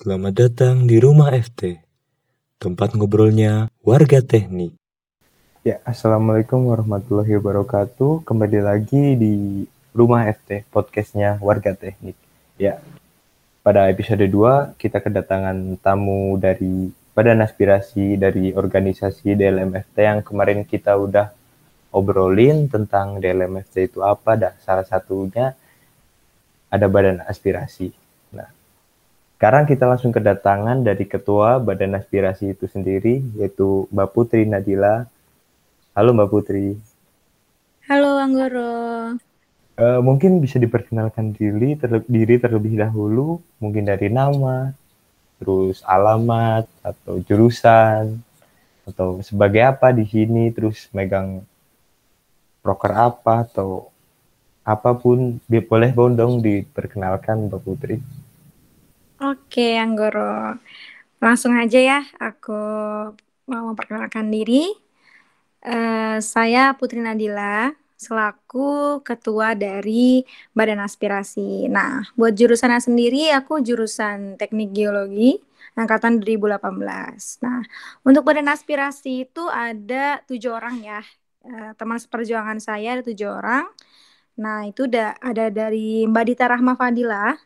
Selamat datang di Rumah FT, tempat ngobrolnya warga teknik. Ya, Assalamualaikum warahmatullahi wabarakatuh. Kembali lagi di Rumah FT, podcastnya warga teknik. Ya, pada episode 2 kita kedatangan tamu dari Badan Aspirasi dari organisasi DLMFT yang kemarin kita udah obrolin tentang DLMFT itu apa. Dah salah satunya ada Badan Aspirasi. Sekarang kita langsung kedatangan dari Ketua Badan Aspirasi itu sendiri, yaitu Mbak Putri Nadila. Halo Mbak Putri. Halo Anggoro. Uh, mungkin bisa diperkenalkan diri, terlebih, diri terlebih dahulu, mungkin dari nama, terus alamat, atau jurusan, atau sebagai apa di sini, terus megang proker apa, atau apa pun, boleh dong diperkenalkan Mbak Putri. Oke, Anggoro. Langsung aja ya, aku mau memperkenalkan diri. Uh, saya Putri Nadila, selaku ketua dari Badan Aspirasi. Nah, buat jurusannya sendiri, aku jurusan Teknik Geologi, angkatan 2018. Nah, untuk Badan Aspirasi itu ada tujuh orang ya. Uh, teman seperjuangan saya ada tujuh orang. Nah, itu ada dari Mbak Dita Rahma Fadila,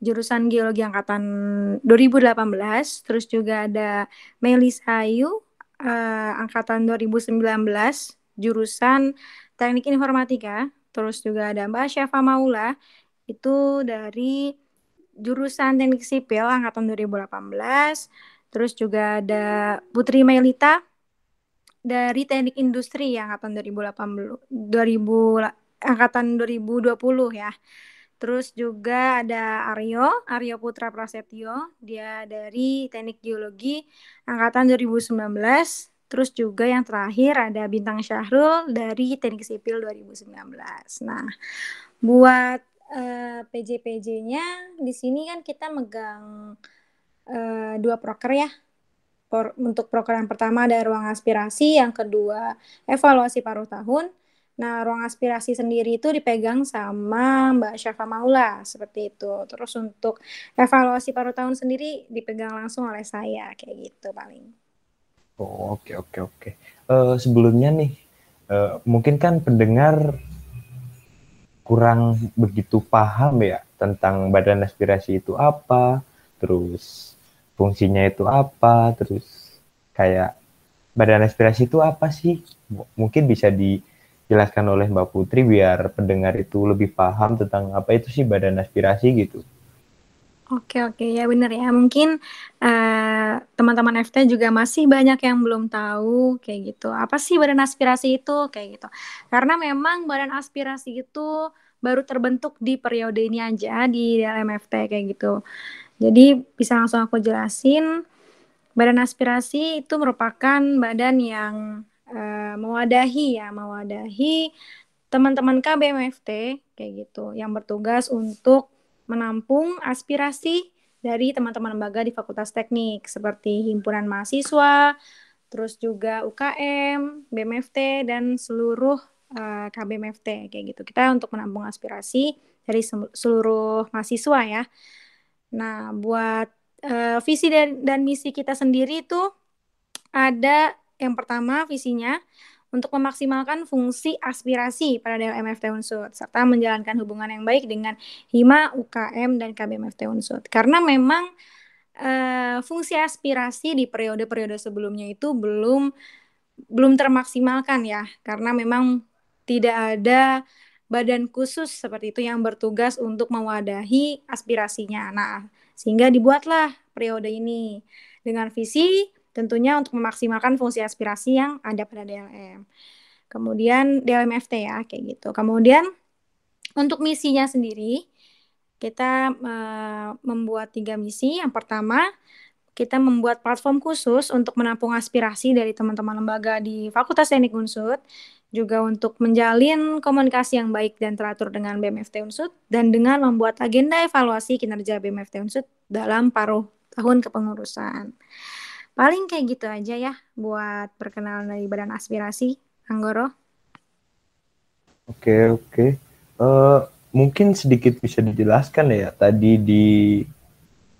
jurusan geologi angkatan 2018, terus juga ada Melis Ayu uh, angkatan 2019 jurusan Teknik Informatika, terus juga ada Mbak Syafa Maula itu dari jurusan Teknik Sipil angkatan 2018, terus juga ada Putri Melita dari Teknik Industri angkatan 2018 2000 angkatan 2020 ya. Terus juga ada Aryo, Aryo Putra Prasetyo, dia dari Teknik Geologi angkatan 2019. Terus juga yang terakhir ada Bintang Syahrul dari Teknik Sipil 2019. Nah, buat uh, eh, PJ-PJ-nya di sini kan kita megang uh, dua proker ya. Por, untuk proker yang pertama ada ruang aspirasi, yang kedua evaluasi paruh tahun. Nah, ruang aspirasi sendiri itu dipegang sama Mbak Syafa Maula, seperti itu. Terus untuk evaluasi paruh tahun sendiri dipegang langsung oleh saya, kayak gitu paling. Oh, oke, oke, oke. Uh, sebelumnya nih, uh, mungkin kan pendengar kurang begitu paham ya tentang badan aspirasi itu apa, terus fungsinya itu apa, terus kayak badan aspirasi itu apa sih? Mungkin bisa di dijelaskan oleh Mbak Putri biar pendengar itu lebih paham tentang apa itu sih badan aspirasi gitu. Oke oke. Ya benar ya. Mungkin uh, teman-teman FT juga masih banyak yang belum tahu kayak gitu. Apa sih badan aspirasi itu? Kayak gitu. Karena memang badan aspirasi itu baru terbentuk di periode ini aja di dalam FT kayak gitu. Jadi bisa langsung aku jelasin. Badan aspirasi itu merupakan badan yang uh, mewadahi ya, mewadahi teman-teman KBMFT kayak gitu yang bertugas untuk menampung aspirasi dari teman-teman lembaga di Fakultas Teknik seperti himpunan mahasiswa, terus juga UKM, BMFT dan seluruh uh, eh, KBMFT kayak gitu. Kita untuk menampung aspirasi dari seluruh mahasiswa ya. Nah, buat uh, visi dan, dan misi kita sendiri itu ada yang pertama visinya untuk memaksimalkan fungsi aspirasi pada DLMFT Unsur serta menjalankan hubungan yang baik dengan HIMA, UKM, dan KBMFT Unsur. Karena memang uh, fungsi aspirasi di periode-periode sebelumnya itu belum belum termaksimalkan ya, karena memang tidak ada badan khusus seperti itu yang bertugas untuk mewadahi aspirasinya. Nah, sehingga dibuatlah periode ini dengan visi Tentunya untuk memaksimalkan fungsi aspirasi yang ada pada DLM. Kemudian DLMFT ya, kayak gitu. Kemudian untuk misinya sendiri, kita uh, membuat tiga misi. Yang pertama, kita membuat platform khusus untuk menampung aspirasi dari teman-teman lembaga di Fakultas Teknik Unsud, juga untuk menjalin komunikasi yang baik dan teratur dengan BMFT Unsud, dan dengan membuat agenda evaluasi kinerja BMFT Unsud dalam paruh tahun kepengurusan. Paling kayak gitu aja ya buat perkenalan dari Badan Aspirasi, Anggoro. Oke, oke. Uh, mungkin sedikit bisa dijelaskan ya tadi di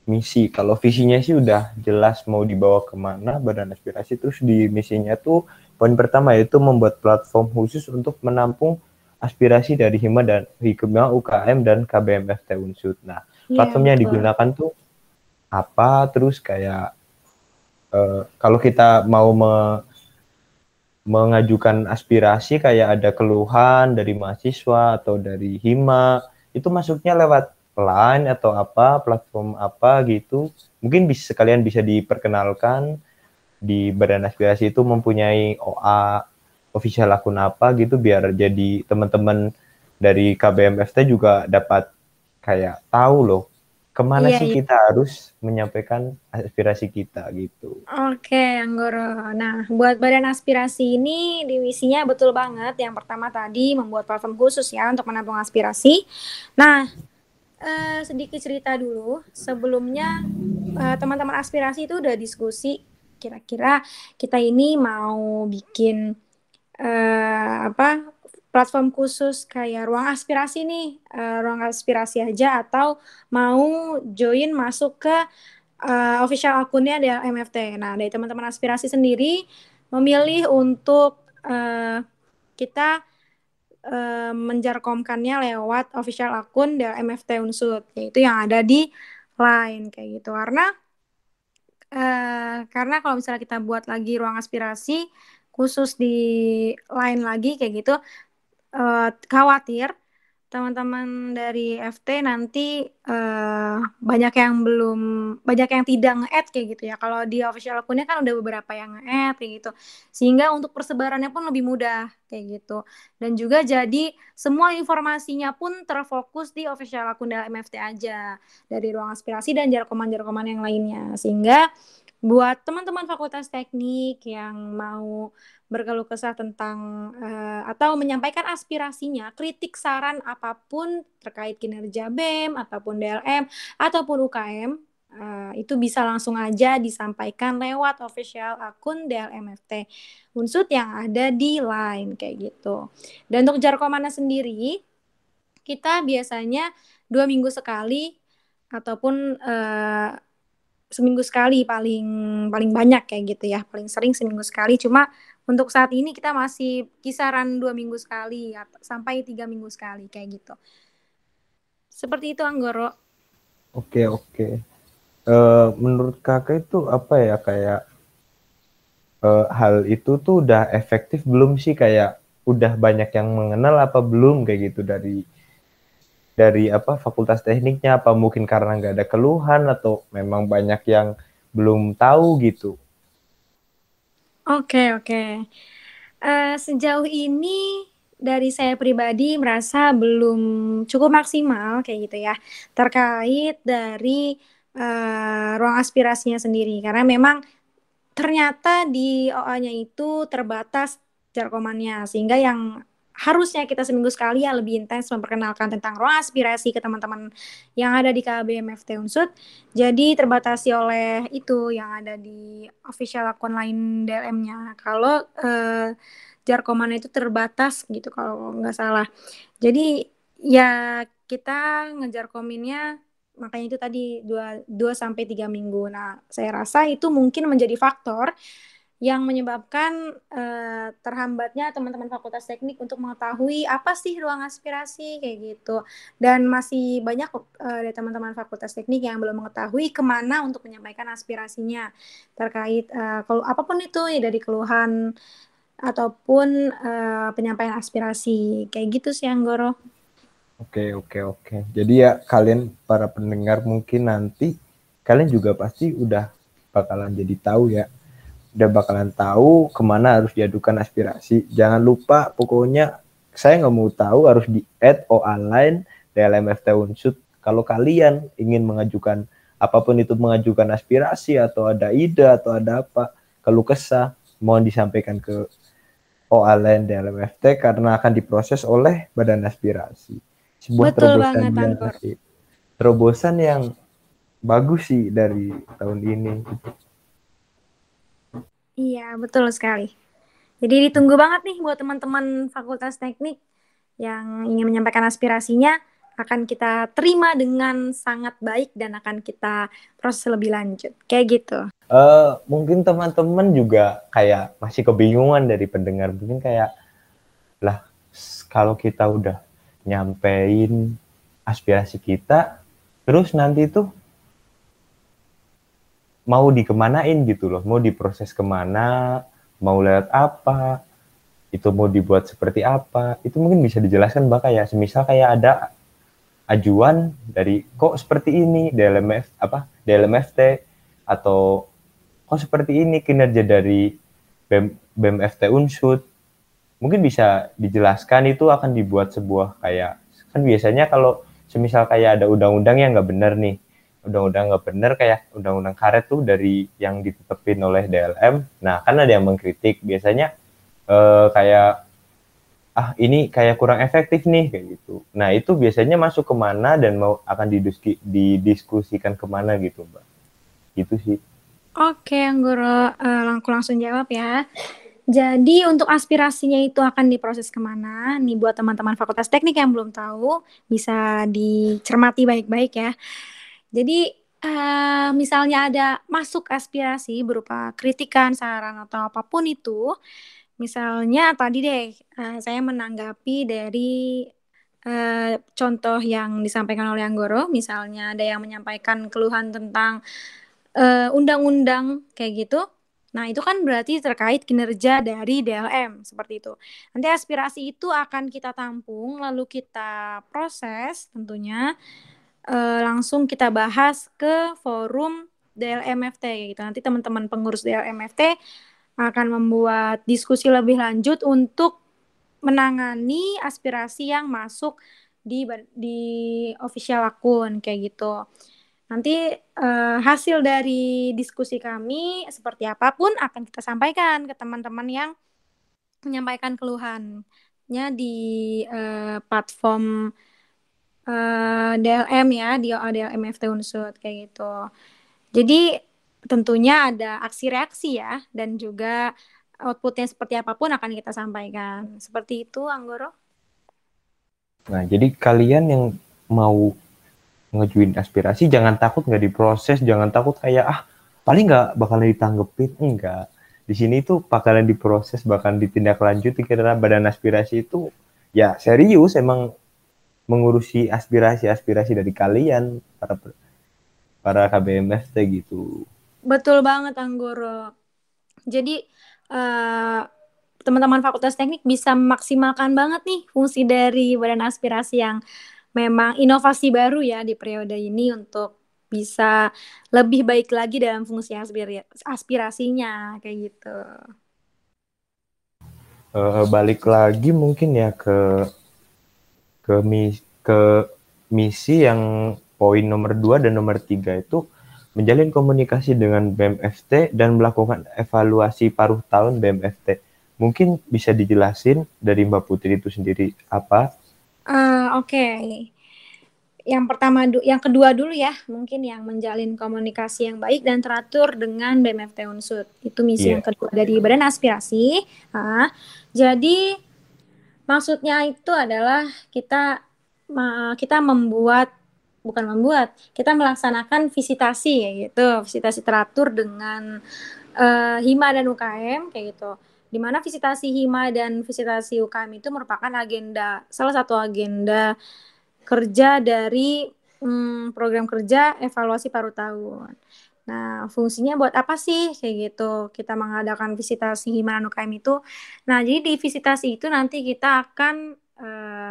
misi. Kalau visinya sih udah jelas mau dibawa ke mana badan aspirasi. Terus di misinya tuh poin pertama yaitu membuat platform khusus untuk menampung aspirasi dari Hima dan Hikmah UKM dan KBMFT Unsud. Nah, Iya, platformnya yang betul. digunakan tuh apa? Terus kayak eh, kalau kita mau me- mengajukan aspirasi kayak ada keluhan dari mahasiswa atau dari Hima, itu masuknya lewat Line atau apa, platform apa gitu. Mungkin bisa sekalian bisa diperkenalkan di Badan Aspirasi itu mempunyai OA official akun apa gitu biar jadi teman-teman dari KBMFT juga dapat kayak tahu loh ke mana Iya, sih iya. kita harus menyampaikan aspirasi kita gitu. Oke, Anggoro. Nah, buat badan aspirasi ini divisinya betul banget. Yang pertama tadi membuat platform khusus ya untuk menampung aspirasi. Nah, eh, sedikit cerita dulu. Sebelumnya eh, teman-teman aspirasi itu udah diskusi kira-kira kita ini mau bikin eh, apa platform khusus kayak ruang aspirasi nih, eh, ruang aspirasi aja atau mau join masuk ke eh, official akunnya dari MFT. Nah, dari teman-teman aspirasi sendiri memilih untuk eh, kita eh, menjarkomkannya lewat official akun dari MFT Unsud, yaitu yang ada di Line kayak gitu. Karena eh, karena kalau misalnya kita buat lagi ruang aspirasi khusus di Line lagi kayak gitu, eh, khawatir teman-teman dari FT nanti eh, banyak yang belum banyak yang tidak nge-add kayak gitu ya. Kalau di official akunnya kan udah beberapa yang nge-add kayak gitu. Sehingga untuk persebarannya pun lebih mudah kayak gitu. Dan juga jadi semua informasinya pun terfokus di official akun dari MFT aja dari ruang aspirasi dan jarkoman-jarkoman yang lainnya. Sehingga buat teman-teman fakultas teknik yang mau berkeluh kesah tentang eh, atau menyampaikan aspirasinya, kritik saran apa pun terkait kinerja BEM ataupun DLM ataupun UKM eh, itu bisa langsung aja disampaikan lewat official akun DLMFT Unsut yang ada di Line kayak gitu. Dan untuk jarkomana sendiri kita biasanya dua minggu sekali ataupun eh, seminggu sekali paling paling banyak kayak gitu ya. Paling sering seminggu sekali. Cuma untuk saat ini kita masih kisaran dua minggu sekali sampai tiga minggu sekali kayak gitu. Seperti itu Anggoro. Oke, oke. Eh, menurut kakak itu apa ya? Kayak eh, hal itu tuh udah efektif belum sih? Kayak udah banyak yang mengenal apa belum? Kayak gitu dari dari apa fakultas tekniknya apa mungkin karena nggak ada keluhan atau memang banyak yang belum tahu gitu. oke oke Eh, sejauh ini dari saya pribadi merasa belum cukup maksimal kayak gitu ya terkait dari eh, ruang aspirasinya sendiri karena memang ternyata di OA-nya itu terbatas jarkomannya sehingga yang harusnya kita seminggu sekali ya lebih intens memperkenalkan tentang ruang aspirasi ke teman-teman yang ada di KBMFT Unsud jadi terbatasi oleh itu yang ada di official akun lain DLM-nya kalau eh, jarkomannya itu terbatas gitu kalau nggak salah. Jadi ya kita ngejarkominnya makanya itu tadi 2 2 sampai 3 minggu. Nah, saya rasa itu mungkin menjadi faktor yang menyebabkan eh, terhambatnya teman-teman fakultas teknik untuk mengetahui apa sih ruang aspirasi kayak gitu. Dan masih banyak eh, dari teman-teman fakultas teknik yang belum mengetahui ke mana untuk menyampaikan aspirasinya terkait eh, kalau apa pun itu ya dari keluhan ataupun eh, penyampaian aspirasi kayak gitu sih Anggoro. Oke, oke, oke. Jadi ya kalian para pendengar mungkin nanti kalian juga pasti udah bakalan jadi tahu ya. Udah bakalan tahu ke mana harus diadukan aspirasi. Jangan lupa pokoknya saya nggak mau tahu harus di add OA line DLMFT Unsud. Kalau kalian ingin mengajukan apa pun itu mengajukan aspirasi atau ada ide atau ada apa, keluh kesah, mohon disampaikan ke OA line DLMFT karena akan diproses oleh Badan Aspirasi sebuah Betul terobosan banget, terobosan yang bagus sih dari tahun ini. Iya, betul sekali. Jadi ditunggu banget nih buat teman-teman Fakultas Teknik yang ingin menyampaikan aspirasinya, akan kita terima dengan sangat baik dan akan kita proses lebih lanjut. Kayak gitu. Uh, mungkin teman-teman juga kayak masih kebingungan dari pendengar. Mungkin kayak, lah kalau kita udah nyampein aspirasi kita, terus nanti tuh mau dikemanain gitu loh, mau diproses ke mana, mau lewat apa, itu mau dibuat seperti apa, itu mungkin bisa dijelaskan Mbak kayak semisal kayak ada ajuan dari kok seperti ini? DLMF apa? DLMFT atau kok seperti ini kinerja dari BEM, BMFT Unsud? Mungkin bisa dijelaskan itu akan dibuat sebuah kayak kan biasanya kalau semisal kayak ada undang-undang yang nggak benar nih undang-undang nggak benar kayak undang-undang karet tuh dari yang ditetapin oleh DLM. Nah, kan ada yang mengkritik biasanya eh, kayak ah ini kayak kurang efektif nih kayak gitu. Nah, itu biasanya masuk ke mana dan mau akan diduski, didiskusikan ke mana gitu, Mbak. Gitu sih. Oke, Anggoro, uh, aku langsung jawab ya. Jadi untuk aspirasinya itu akan diproses ke mana? Nih buat teman-teman Fakultas Teknik yang belum tahu, bisa dicermati baik-baik ya. Jadi uh, misalnya ada masuk aspirasi berupa kritikan, saran atau apa pun itu, misalnya tadi deh uh, saya menanggapi dari uh, contoh yang disampaikan oleh Anggoro, misalnya ada yang menyampaikan keluhan tentang undang-undang uh, kayak gitu. Nah, itu kan berarti terkait kinerja dari DLM seperti itu. Nanti aspirasi itu akan kita tampung lalu kita proses tentunya uh, langsung kita bahas ke forum DLMFT gitu. Nanti teman-teman pengurus DLMFT akan membuat diskusi lebih lanjut untuk menangani aspirasi yang masuk di di official akun kayak gitu. Nanti uh, hasil dari diskusi kami seperti apa pun akan kita sampaikan ke teman-teman yang menyampaikan keluhannya di uh, platform uh, eh, DLM ya di DLM FT Unsud kayak gitu. Jadi tentunya ada aksi reaksi ya dan juga outputnya seperti apa pun akan kita sampaikan. Seperti itu Anggoro. Nah, jadi kalian yang mau ngejuin aspirasi jangan takut nggak diproses, jangan takut kayak ah paling nggak bakalan ditanggepin enggak. Di sini tuh bakalan diproses, bahkan ditindaklanjuti karena badan aspirasi itu ya serius emang mengurusi aspirasi-aspirasi dari kalian para para KBMFT gitu. Betul banget Anggoro. Jadi uh, teman-teman Fakultas Teknik bisa memaksimalkan banget nih fungsi dari badan aspirasi yang memang inovasi baru ya di periode ini untuk bisa lebih baik lagi dalam fungsi aspirasinya kayak gitu. Uh, balik lagi mungkin ya ke ke misi, ke misi yang poin nomor 2 dan nomor 3 itu menjalin komunikasi dengan BMFT dan melakukan evaluasi paruh tahun BMFT. Mungkin bisa dijelasin dari Mbak Putri itu sendiri apa? Uh, Oke, okay. yang pertama, yang kedua dulu ya, mungkin yang menjalin komunikasi yang baik dan teratur dengan BMFT Unsud. Itu misi yeah. yang kedua dari Badan Aspirasi. Nah, jadi Maksudnya itu adalah kita kita membuat bukan membuat, kita melaksanakan visitasi ya gitu, visitasi teratur dengan uh, Hima dan UKM kayak gitu. Di mana visitasi Hima dan visitasi UKM itu merupakan agenda salah satu agenda kerja dari um, program kerja evaluasi paruh tahun. Nah, fungsinya buat apa sih kayak gitu? Kita mengadakan visitasi Himano UKM itu. Nah, jadi di visitasi itu nanti kita akan uh,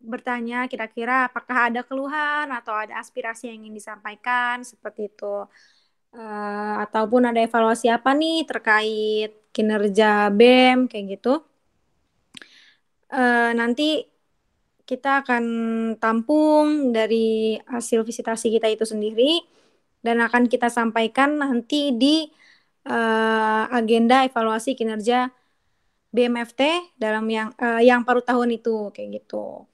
bertanya kira-kira apakah ada keluhan atau ada aspirasi yang ingin disampaikan seperti itu. Uh, ataupun ada evaluasi apa nih terkait kinerja BEM kayak gitu. Uh, nanti kita akan tampung dari hasil visitasi kita itu sendiri dan akan kita sampaikan nanti di uh, agenda evaluasi kinerja BMFT dalam yang uh, yang paruh tahun itu kayak gitu.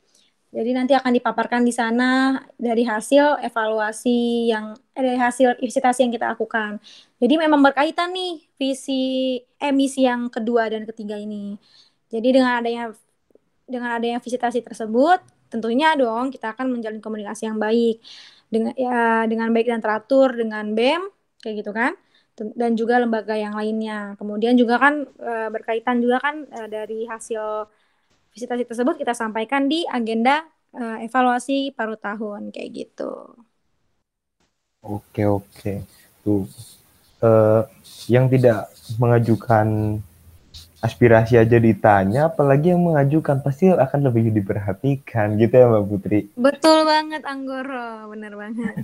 Jadi nanti akan dipaparkan di sana dari hasil evaluasi yang eh, dari hasil visitasi yang kita lakukan. Jadi memang berkaitan nih visi emisi yang kedua dan ketiga ini. Jadi dengan adanya dengan adanya visitasi tersebut tentunya dong kita akan menjalin komunikasi yang baik dengan ya dengan baik dan teratur dengan BEM kayak gitu kan dan juga lembaga yang lainnya. Kemudian juga kan e, berkaitan juga kan e, dari hasil visitasi tersebut kita sampaikan di agenda e, evaluasi paruh tahun kayak gitu. Oke oke tuh uh, yang tidak mengajukan aspirasi aja ditanya, apalagi yang mengajukan pasti akan lebih diperhatikan gitu ya Mbak Putri. Betul banget Anggoro, bener banget.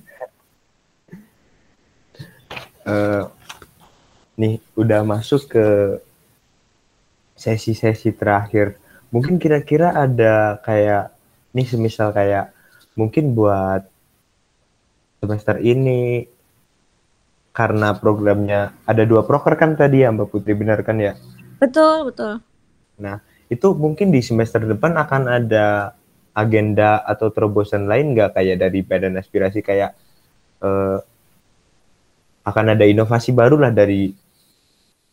uh, nih udah masuk ke sesi-sesi terakhir. Mungkin kira-kira ada kayak nih semisal kayak mungkin buat semester ini karena programnya ada dua proker kan tadi ya Mbak Putri benar kan ya? Betul, betul. Nah, itu mungkin di semester depan akan ada agenda atau terobosan lain nggak? Kayak dari badan aspirasi kayak uh, akan ada inovasi baru lah dari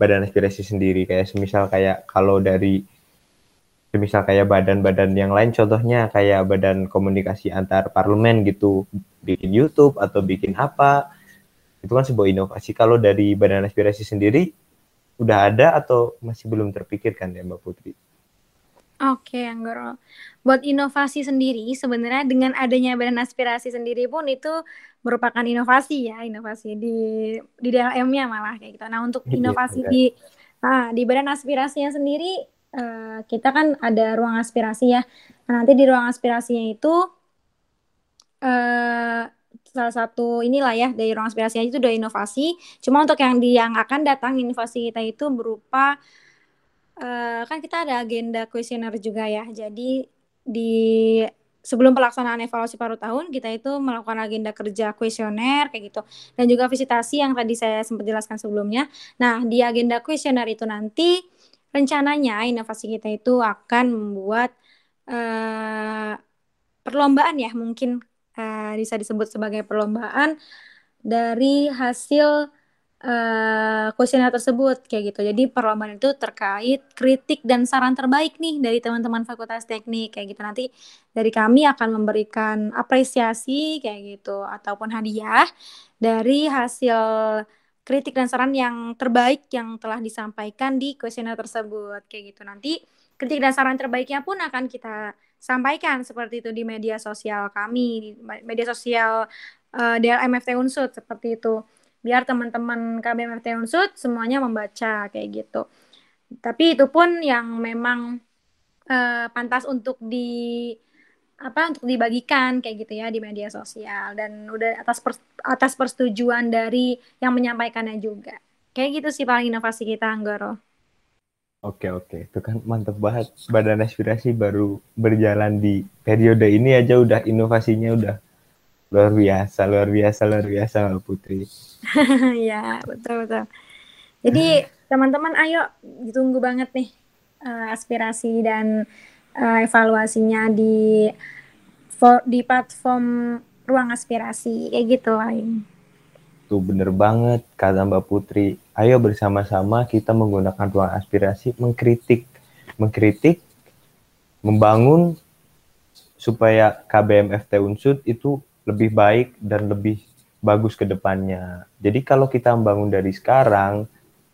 badan aspirasi sendiri. Kayak semisal kayak kalau dari semisal kayak badan-badan yang lain contohnya kayak badan komunikasi antar parlemen gitu. Bikin YouTube atau bikin apa. Itu kan sebuah inovasi. Kalau dari badan aspirasi sendiri udah ada atau masih belum terpikirkan ya Mbak Putri? Oke, Anggoro. Buat inovasi sendiri, sebenarnya dengan adanya badan aspirasi sendiri pun itu merupakan inovasi ya, inovasi di di DLM-nya malah kayak gitu. Nah, untuk iya, inovasi iya, di nah, di badan aspirasinya sendiri uh, kita kan ada ruang aspirasi ya. Nah, nanti di ruang aspirasinya itu uh, salah satu inilah ya dari ruang aspirasinya itu udah inovasi. Cuma untuk yang di yang akan datang inovasi kita itu berupa uh, kan kita ada agenda kuesioner juga ya. Jadi di sebelum pelaksanaan evaluasi paruh tahun kita itu melakukan agenda kerja kuesioner kayak gitu dan juga visitasi yang tadi saya sempat jelaskan sebelumnya. Nah, di agenda kuesioner itu nanti rencananya inovasi kita itu akan membuat uh, perlombaan ya mungkin uh, bisa disebut sebagai perlombaan dari hasil kuesioner uh, tersebut kayak gitu. Jadi perlombaan itu terkait kritik dan saran terbaik nih dari teman-teman Fakultas Teknik kayak gitu. Nanti dari kami akan memberikan apresiasi kayak gitu ataupun hadiah dari hasil kritik dan saran yang terbaik yang telah disampaikan di kuesioner tersebut kayak gitu. Nanti kritik dan saran terbaiknya pun akan kita sampaikan seperti itu di media sosial kami, di media sosial uh, eh, DLMFT Unsut seperti itu. Biar teman-teman KBMFT Unsut semuanya membaca kayak gitu. Tapi itu pun yang memang uh, pantas untuk di apa untuk dibagikan kayak gitu ya di media sosial dan udah atas per, atas persetujuan dari yang menyampaikannya juga. Kayak gitu sih paling inovasi kita Anggoro. Oke oke, itu kan mantep banget. Badan aspirasi baru berjalan di periode ini aja udah inovasinya udah luar biasa, luar biasa, luar biasa Mbak Putri. ya betul betul. Jadi teman-teman ayo ditunggu banget nih uh, aspirasi dan uh, evaluasinya di for, di platform ruang aspirasi kayak gitu lain. Tuh bener banget kata Mbak Putri. Ayo bersama-sama kita menggunakan ruang aspirasi mengkritik, mengkritik, membangun supaya KBMFT Unsud itu lebih baik dan lebih bagus ke depannya. Jadi kalau kita membangun dari sekarang,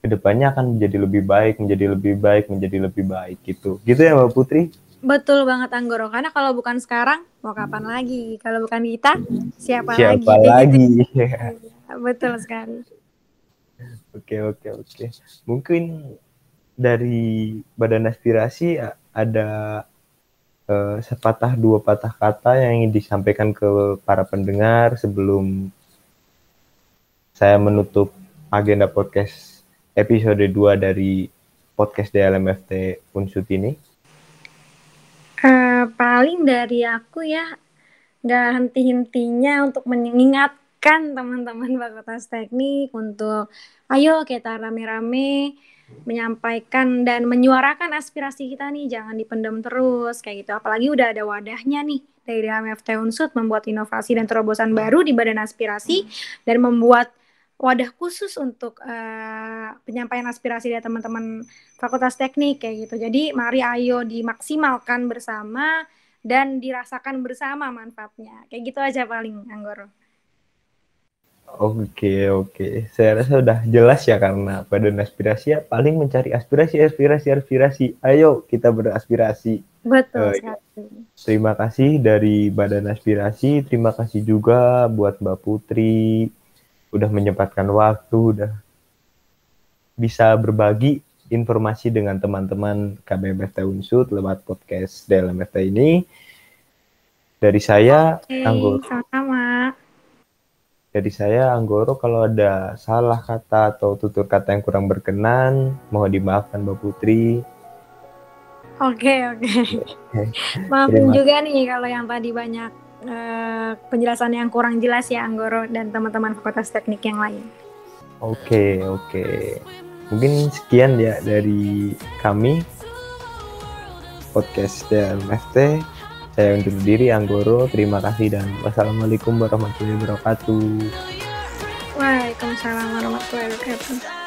ke depannya akan menjadi lebih baik, menjadi lebih baik, menjadi lebebe baik gitu. Gitu ya Mbak Putri? Betul banget Anggoro, karena kalau bukan sekarang, mau kapan lagi? Kalau bukan kita, siapa, siapa lagi? lagi? betul sekali. Oke oke oke. Mungkin dari badan aspirasi ada uh, sepatah dua patah kata yang ingin disampaikan ke para pendengar sebelum saya menutup agenda podcast episode 2 dari podcast DLMFT Unsut ini. Uh, paling dari aku ya nggak henti-hentinya untuk mengingat kan teman-teman fakultas teknik untuk ayo kita rame-rame menyampaikan dan menyuarakan aspirasi kita nih jangan dipendam terus kayak gitu apalagi udah ada wadahnya nih dari DMFT Unsut membuat inovasi dan terobosan baru di badan aspirasi dan membuat wadah khusus untuk uh, penyampaian aspirasi dari teman-teman fakultas teknik kayak gitu jadi mari ayo dimaksimalkan bersama dan dirasakan bersama manfaatnya. Kayak gitu aja paling Anggoro. Oke, oke. Saya rasa sudah jelas ya karena badan aspirasi ya paling mencari aspirasi, aspirasi, aspirasi. Ayo kita beraspirasi. Betul sekali. Terima kasih dari Badan Aspirasi. Terima kasih juga buat Mbak Putri. Udah menyempatkan waktu, udah bisa berbagi informasi dengan teman-teman KBMFT Unsud lewat podcast DLMFT ini. Dari saya, Oke, Anggoro. sama-sama. Dari saya, Anggoro, kalau ada salah kata atau tutur kata yang kurang berkenan, mohon dimaafkan Mbak Putri. Oke, oke. Oke. Maafin juga nih kalau yang tadi banyak eh, penjelasan yang kurang jelas ya Anggoro dan teman-teman Fakultas Teknik yang lain. Oke, oke. Mungkin sekian ya dari kami podcast DLMFT. Saya undur diri Anggoro. Terima kasih dan wassalamualaikum warahmatullahi wabarakatuh. Waalaikumsalam warahmatullahi wabarakatuh.